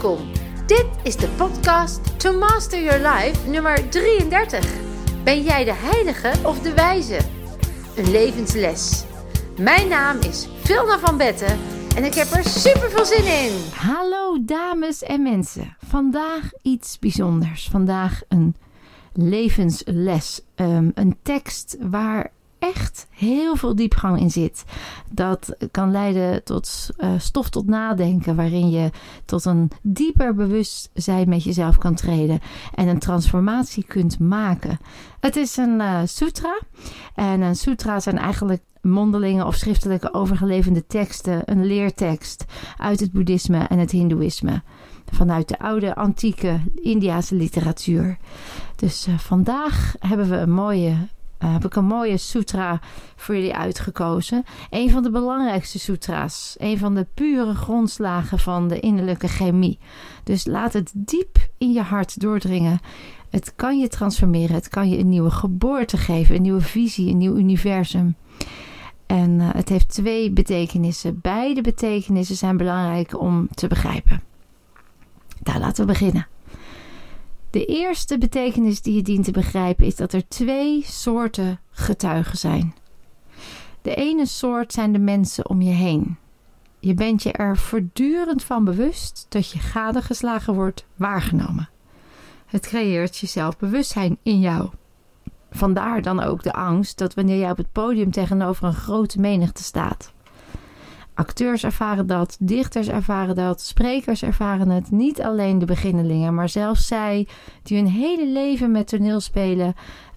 Welkom. Dit is de podcast To Master Your Life nummer 33. Ben jij de heilige of de wijze? Een levensles. Mijn naam is Vilna van Betten en ik heb er super veel zin in. Hallo dames en mensen. Vandaag iets bijzonders. Vandaag een levensles. Um, een tekst waar echt heel veel diepgang in zit. Dat kan leiden tot uh, stof tot nadenken, waarin je tot een dieper bewustzijn met jezelf kan treden en een transformatie kunt maken. Het is een uh, sutra en een sutra zijn eigenlijk mondelinge of schriftelijke overgeleverde teksten, een leertekst uit het boeddhisme en het hindoeïsme. Vanuit de oude antieke Indiase literatuur. Dus uh, vandaag hebben we een mooie uh, heb ik een mooie sutra voor jullie uitgekozen. Een van de belangrijkste sutra's. Een van de pure grondslagen van de innerlijke chemie. Dus laat het diep in je hart doordringen. Het kan je transformeren. Het kan je een nieuwe geboorte geven. Een nieuwe visie. Een nieuw universum. En uh, het heeft twee betekenissen. Beide betekenissen zijn belangrijk om te begrijpen. Daar laten we beginnen. De eerste betekenis die je dient te begrijpen is dat er twee soorten getuigen zijn. De ene soort zijn de mensen om je heen. Je bent je er voortdurend van bewust dat je gadegeslagen wordt waargenomen. Het creëert je zelfbewustzijn in jou. Vandaar dan ook de angst dat wanneer jij op het podium tegenover een grote menigte staat, Acteurs ervaren dat, dichters ervaren dat, sprekers ervaren het. Niet alleen de beginnelingen, maar zelfs zij die hun hele leven met toneelspelen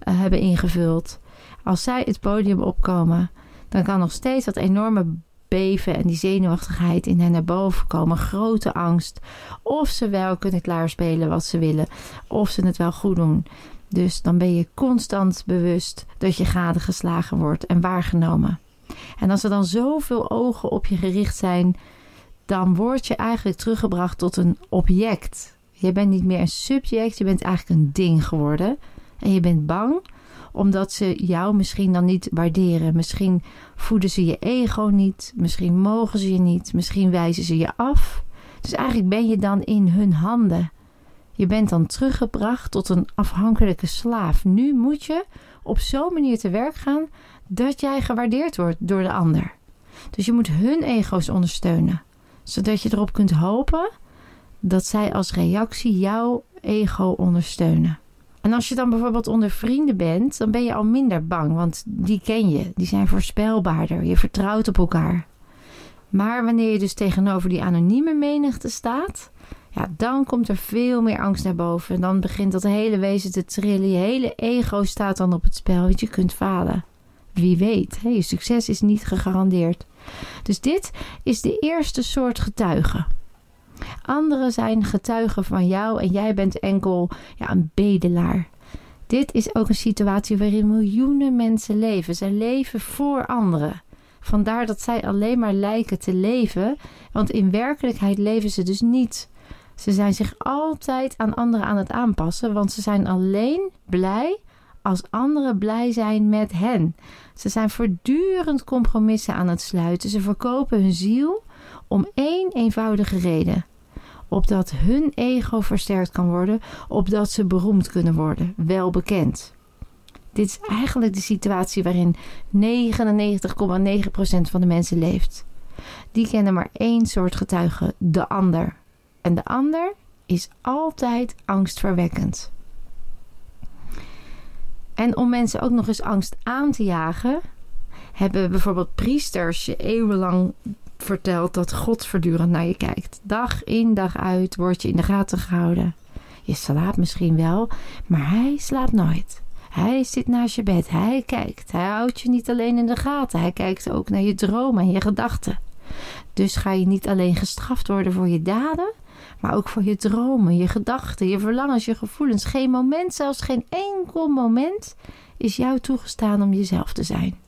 uh, hebben ingevuld. Als zij het podium opkomen, dan kan nog steeds dat enorme beven en die zenuwachtigheid in hen naar boven komen. Grote angst. Of ze wel kunnen klaarspelen wat ze willen, of ze het wel goed doen. Dus dan ben je constant bewust dat je gadegeslagen wordt en waargenomen. En als er dan zoveel ogen op je gericht zijn, dan word je eigenlijk teruggebracht tot een object. Je bent niet meer een subject, je bent eigenlijk een ding geworden. En je bent bang omdat ze jou misschien dan niet waarderen. Misschien voeden ze je ego niet, misschien mogen ze je niet, misschien wijzen ze je af. Dus eigenlijk ben je dan in hun handen. Je bent dan teruggebracht tot een afhankelijke slaaf. Nu moet je op zo'n manier te werk gaan dat jij gewaardeerd wordt door de ander. Dus je moet hun ego's ondersteunen, zodat je erop kunt hopen dat zij als reactie jouw ego ondersteunen. En als je dan bijvoorbeeld onder vrienden bent, dan ben je al minder bang, want die ken je, die zijn voorspelbaarder, je vertrouwt op elkaar. Maar wanneer je dus tegenover die anonieme menigte staat, ja, dan komt er veel meer angst naar boven. En dan begint dat hele wezen te trillen. Je hele ego staat dan op het spel, want je kunt falen. Wie weet, hè, je succes is niet gegarandeerd. Dus dit is de eerste soort getuigen. Anderen zijn getuigen van jou en jij bent enkel ja, een bedelaar. Dit is ook een situatie waarin miljoenen mensen leven. Zij leven voor anderen. Vandaar dat zij alleen maar lijken te leven, want in werkelijkheid leven ze dus niet. Ze zijn zich altijd aan anderen aan het aanpassen, want ze zijn alleen blij als anderen blij zijn met hen. Ze zijn voortdurend compromissen aan het sluiten. Ze verkopen hun ziel om één eenvoudige reden. Opdat hun ego versterkt kan worden, opdat ze beroemd kunnen worden, wel bekend. Dit is eigenlijk de situatie waarin 99,9% van de mensen leeft. Die kennen maar één soort getuige, de ander. En de ander is altijd angstverwekkend. En om mensen ook nog eens angst aan te jagen, hebben bijvoorbeeld priesters je eeuwenlang verteld dat God voortdurend naar je kijkt. Dag in dag uit word je in de gaten gehouden. Je slaapt misschien wel, maar hij slaapt nooit. Hij zit naast je bed, hij kijkt. Hij houdt je niet alleen in de gaten, hij kijkt ook naar je dromen en je gedachten. Dus ga je niet alleen gestraft worden voor je daden, maar ook voor je dromen, je gedachten, je verlangens, je gevoelens. Geen moment, zelfs geen enkel moment, is jou toegestaan om jezelf te zijn.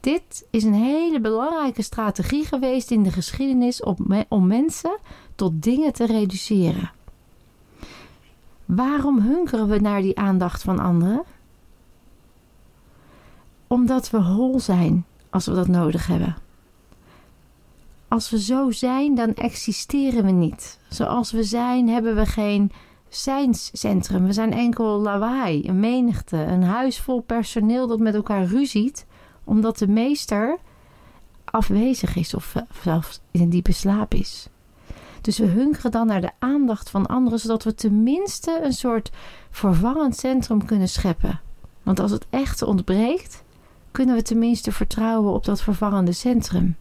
Dit is een hele belangrijke strategie geweest in de geschiedenis om mensen tot dingen te reduceren. Waarom hunkeren we naar die aandacht van anderen? Omdat we hol zijn als we dat nodig hebben. Als we zo zijn, dan existeren we niet. Zoals we zijn, hebben we geen zijnscentrum. We zijn enkel lawaai, een menigte, een huis vol personeel dat met elkaar ruziet, omdat de meester afwezig is of zelfs in diepe slaap is. Dus we hunkeren dan naar de aandacht van anderen, zodat we tenminste een soort vervangend centrum kunnen scheppen. Want als het echte ontbreekt, kunnen we tenminste vertrouwen op dat vervangende centrum.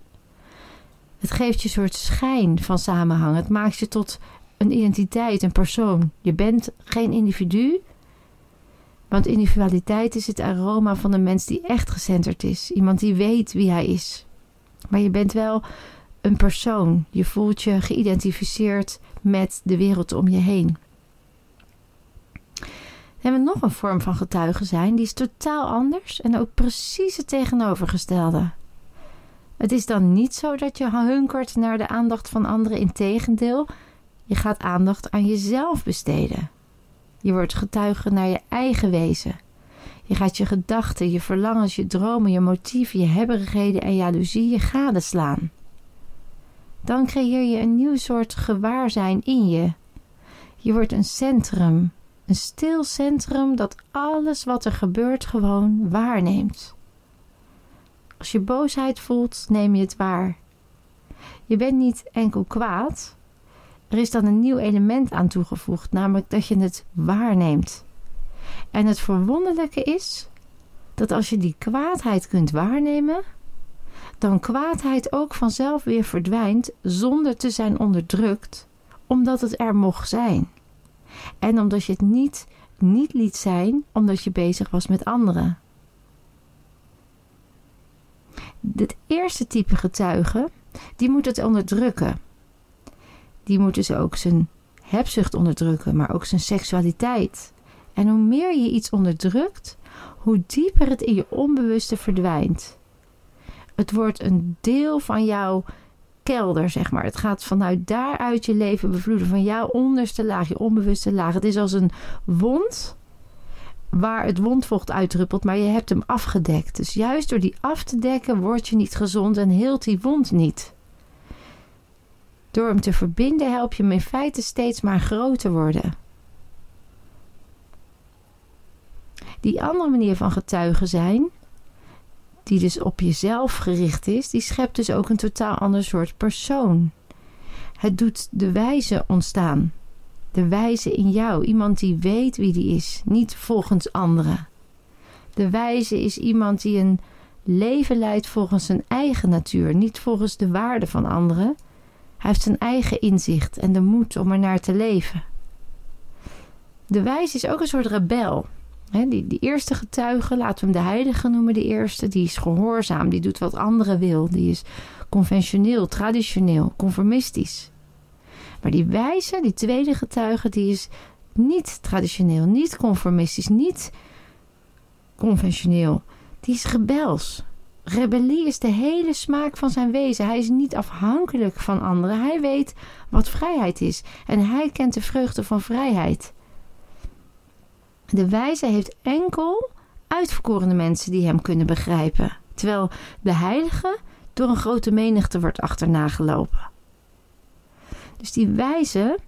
Het geeft je een soort schijn van samenhang. Het maakt je tot een identiteit, een persoon. Je bent geen individu, want individualiteit is het aroma van een mens die echt gecenterd is. Iemand die weet wie hij is. Maar je bent wel een persoon. Je voelt je geïdentificeerd met de wereld om je heen. Dan hebben we nog een vorm van getuigen zijn, die is totaal anders en ook precies het tegenovergestelde. Het is dan niet zo dat je hunkert naar de aandacht van anderen, integendeel, je gaat aandacht aan jezelf besteden. Je wordt getuige naar je eigen wezen. Je gaat je gedachten, je verlangens, je dromen, je motieven, je hebberigheden en jaloezie gadeslaan. Dan creëer je een nieuw soort gewaarzijn in je. Je wordt een centrum, een stil centrum dat alles wat er gebeurt gewoon waarneemt. Als je boosheid voelt, neem je het waar. Je bent niet enkel kwaad. Er is dan een nieuw element aan toegevoegd, namelijk dat je het waarneemt. En het verwonderlijke is dat als je die kwaadheid kunt waarnemen, dan kwaadheid ook vanzelf weer verdwijnt zonder te zijn onderdrukt, omdat het er mocht zijn. En omdat je het niet, niet liet zijn, omdat je bezig was met anderen. Het eerste type getuige, die moet het onderdrukken. Die moet dus ook zijn hebzucht onderdrukken, maar ook zijn seksualiteit. En hoe meer je iets onderdrukt, hoe dieper het in je onbewuste verdwijnt. Het wordt een deel van jouw kelder, zeg maar. Het gaat vanuit daaruit je leven bevloeden, van jouw onderste laag, je onbewuste laag. Het is als een wond waar het wondvocht uitdruppelt, maar je hebt hem afgedekt. Dus juist door die af te dekken word je niet gezond en heelt die wond niet. Door hem te verbinden help je hem in feite steeds maar groter worden. Die andere manier van getuigen zijn, die dus op jezelf gericht is, die schept dus ook een totaal ander soort persoon. Het doet de wijze ontstaan de wijze in jou, iemand die weet wie die is, niet volgens anderen. De wijze is iemand die een leven leidt volgens zijn eigen natuur, niet volgens de waarden van anderen. Hij heeft zijn eigen inzicht en de moed om er naar te leven. De wijze is ook een soort rebel. die, die eerste getuige, laten we hem de heilige noemen, de eerste, die is gehoorzaam, die doet wat anderen wil, die is conventioneel, traditioneel, conformistisch. Maar die wijze, die tweede getuige, die is niet traditioneel, niet conformistisch, niet conventioneel. Die is rebels. Rebellie is de hele smaak van zijn wezen. Hij is niet afhankelijk van anderen. Hij weet wat vrijheid is. En hij kent de vreugde van vrijheid. De wijze heeft enkel uitverkorene mensen die hem kunnen begrijpen. Terwijl de heilige door een grote menigte wordt achterna gelopen. Dus die wijze,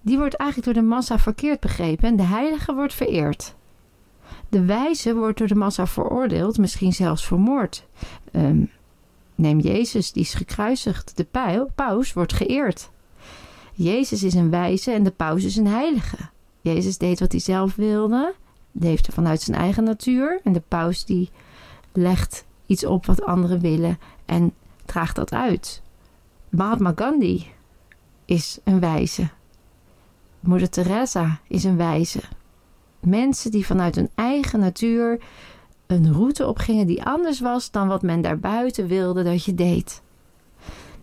die wordt eigenlijk door de massa verkeerd begrepen en de heilige wordt vereerd. De wijze wordt door de massa veroordeeld, misschien zelfs vermoord. Um, neem Jezus, die is gekruisigd. De paus wordt geëerd. Jezus is een wijze en de paus is een heilige. Jezus deed wat hij zelf wilde, leefde vanuit zijn eigen natuur. En de paus die legt iets op wat anderen willen en draagt dat uit. Mahatma Gandhi is een wijze. Moeder Teresa is een wijze. Mensen die vanuit hun eigen natuur een route opgingen die anders was dan wat men daarbuiten wilde dat je deed.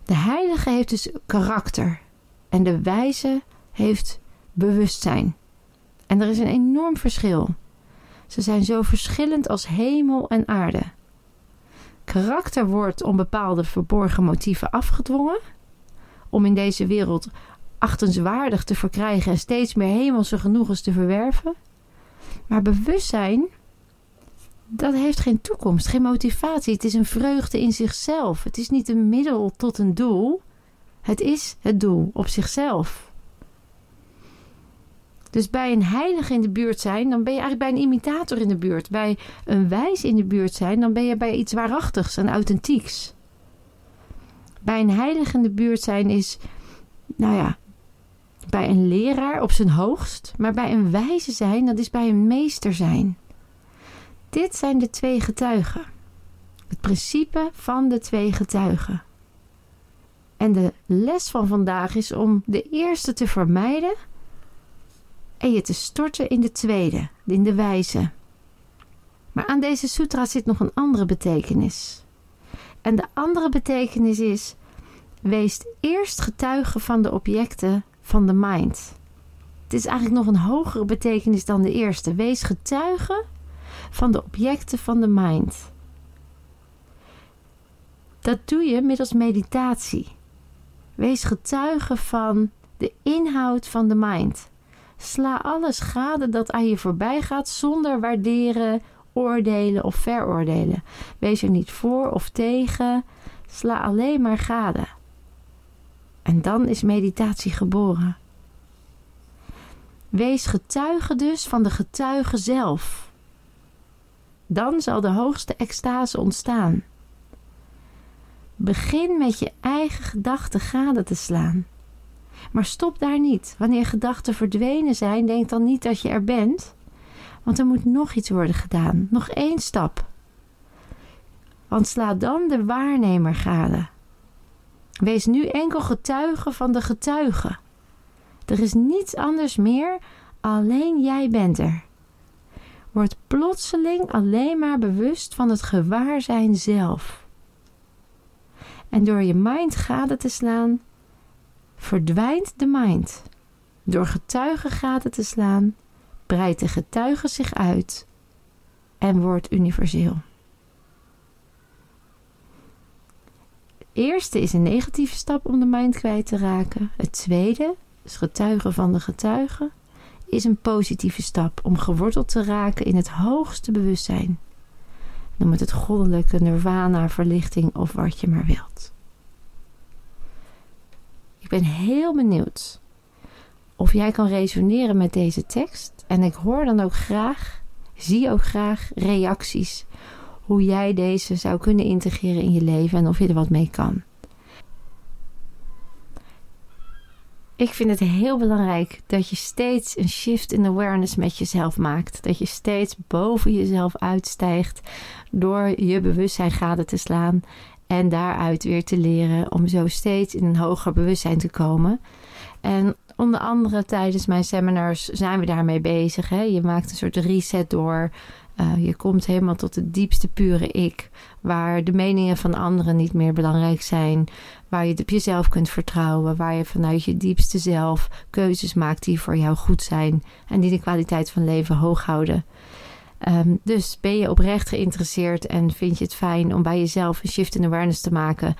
De heilige heeft dus karakter en de wijze heeft bewustzijn. En er is een enorm verschil. Ze zijn zo verschillend als hemel en aarde. Karakter wordt om bepaalde verborgen motieven afgedwongen om in deze wereld achtenswaardig te verkrijgen en steeds meer hemelse genoegens te verwerven. Maar bewustzijn, dat heeft geen toekomst, geen motivatie. Het is een vreugde in zichzelf. Het is niet een middel tot een doel. Het is het doel op zichzelf. Dus bij een heilige in de buurt zijn, dan ben je eigenlijk bij een imitator in de buurt. Bij een wijs in de buurt zijn, dan ben je bij iets waarachtigs en authentieks. Bij een heilige in de buurt zijn is, nou ja, bij een leraar op zijn hoogst. Maar bij een wijze zijn, dat is bij een meester zijn. Dit zijn de twee getuigen. Het principe van de twee getuigen. En de les van vandaag is om de eerste te vermijden en je te storten in de tweede, in de wijze. Maar aan deze sutra zit nog een andere betekenis. En de andere betekenis is: wees eerst getuige van de objecten van de mind. Het is eigenlijk nog een hogere betekenis dan de eerste. Wees getuige van de objecten van de mind. Dat doe je middels meditatie. Wees getuige van de inhoud van de mind. Sla alles gade dat aan je voorbij gaat zonder waarderen, oordelen of veroordelen. Wees er niet voor of tegen. Sla alleen maar gade. En dan is meditatie geboren. Wees getuige dus van de getuige zelf. Dan zal de hoogste extase ontstaan. Begin met je eigen gedachten gade te slaan. Maar stop daar niet. Wanneer gedachten verdwenen zijn, denk dan niet dat je er bent. Want er moet nog iets worden gedaan. Nog één stap. Want sla dan de waarnemer gade. Wees nu enkel getuige van de getuige. Er is niets anders meer, alleen jij bent er. Word plotseling alleen maar bewust van het gewaarzijn zelf. En door je mind gade te slaan, verdwijnt de mind. Door getuigen gade te slaan, breidt de getuige zich uit en wordt universeel. Eerste is een negatieve stap om de mind kwijt te raken. Het tweede, dus getuigen van de getuigen, is een positieve stap om geworteld te raken in het hoogste bewustzijn. Noem het het goddelijke, nirvana, verlichting of wat je maar wilt. Ik ben heel benieuwd of jij kan resoneren met deze tekst. En ik hoor dan ook graag, zie ook graag reacties hoe jij deze zou kunnen integreren in je leven en of je er wat mee kan. Ik vind het heel belangrijk dat je steeds een shift in awareness met jezelf maakt. Dat je steeds boven jezelf uitstijgt door je bewustzijn gade te slaan en daaruit weer te leren om zo steeds in een hoger bewustzijn te komen. En onder andere tijdens mijn seminars zijn we daarmee bezig. Hè? Je maakt een soort reset door uh, je komt helemaal tot het diepste pure ik, waar de meningen van anderen niet meer belangrijk zijn, waar je op jezelf kunt vertrouwen, waar je vanuit je diepste zelf keuzes maakt die voor jou goed zijn en die de kwaliteit van leven hoog houden. Um, dus ben je oprecht geïnteresseerd en vind je het fijn om bij jezelf een shift in awareness te maken?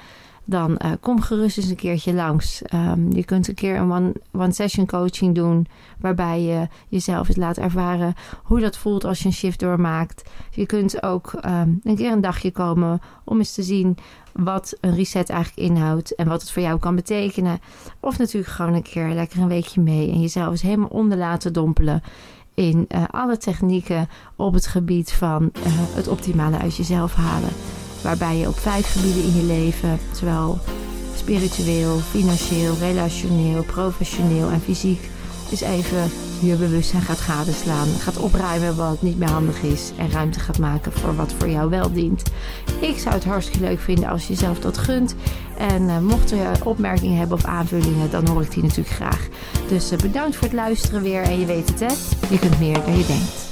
Dan uh, kom gerust eens een keertje langs. Um, je kunt een keer een one-session coaching doen, waarbij je jezelf eens laat ervaren hoe dat voelt als je een shift doormaakt. Je kunt ook um, een keer een dagje komen om eens te zien wat een reset eigenlijk inhoudt en wat het voor jou kan betekenen. Of natuurlijk gewoon een keer lekker een weekje mee en jezelf eens helemaal onder laten dompelen in uh, alle technieken op het gebied van uh, het optimale uit jezelf halen. Waarbij je op vijf gebieden in je leven, zowel spiritueel, financieel, relationeel, professioneel en fysiek, dus even je bewustzijn gaat gadeslaan. Gaat opruimen wat niet meer handig is. En ruimte gaat maken voor wat voor jou wel dient. Ik zou het hartstikke leuk vinden als je zelf dat gunt. En uh, mocht je opmerkingen hebben of aanvullingen, dan hoor ik die natuurlijk graag. Dus uh, bedankt voor het luisteren weer. En je weet het hè, je kunt meer dan je denkt.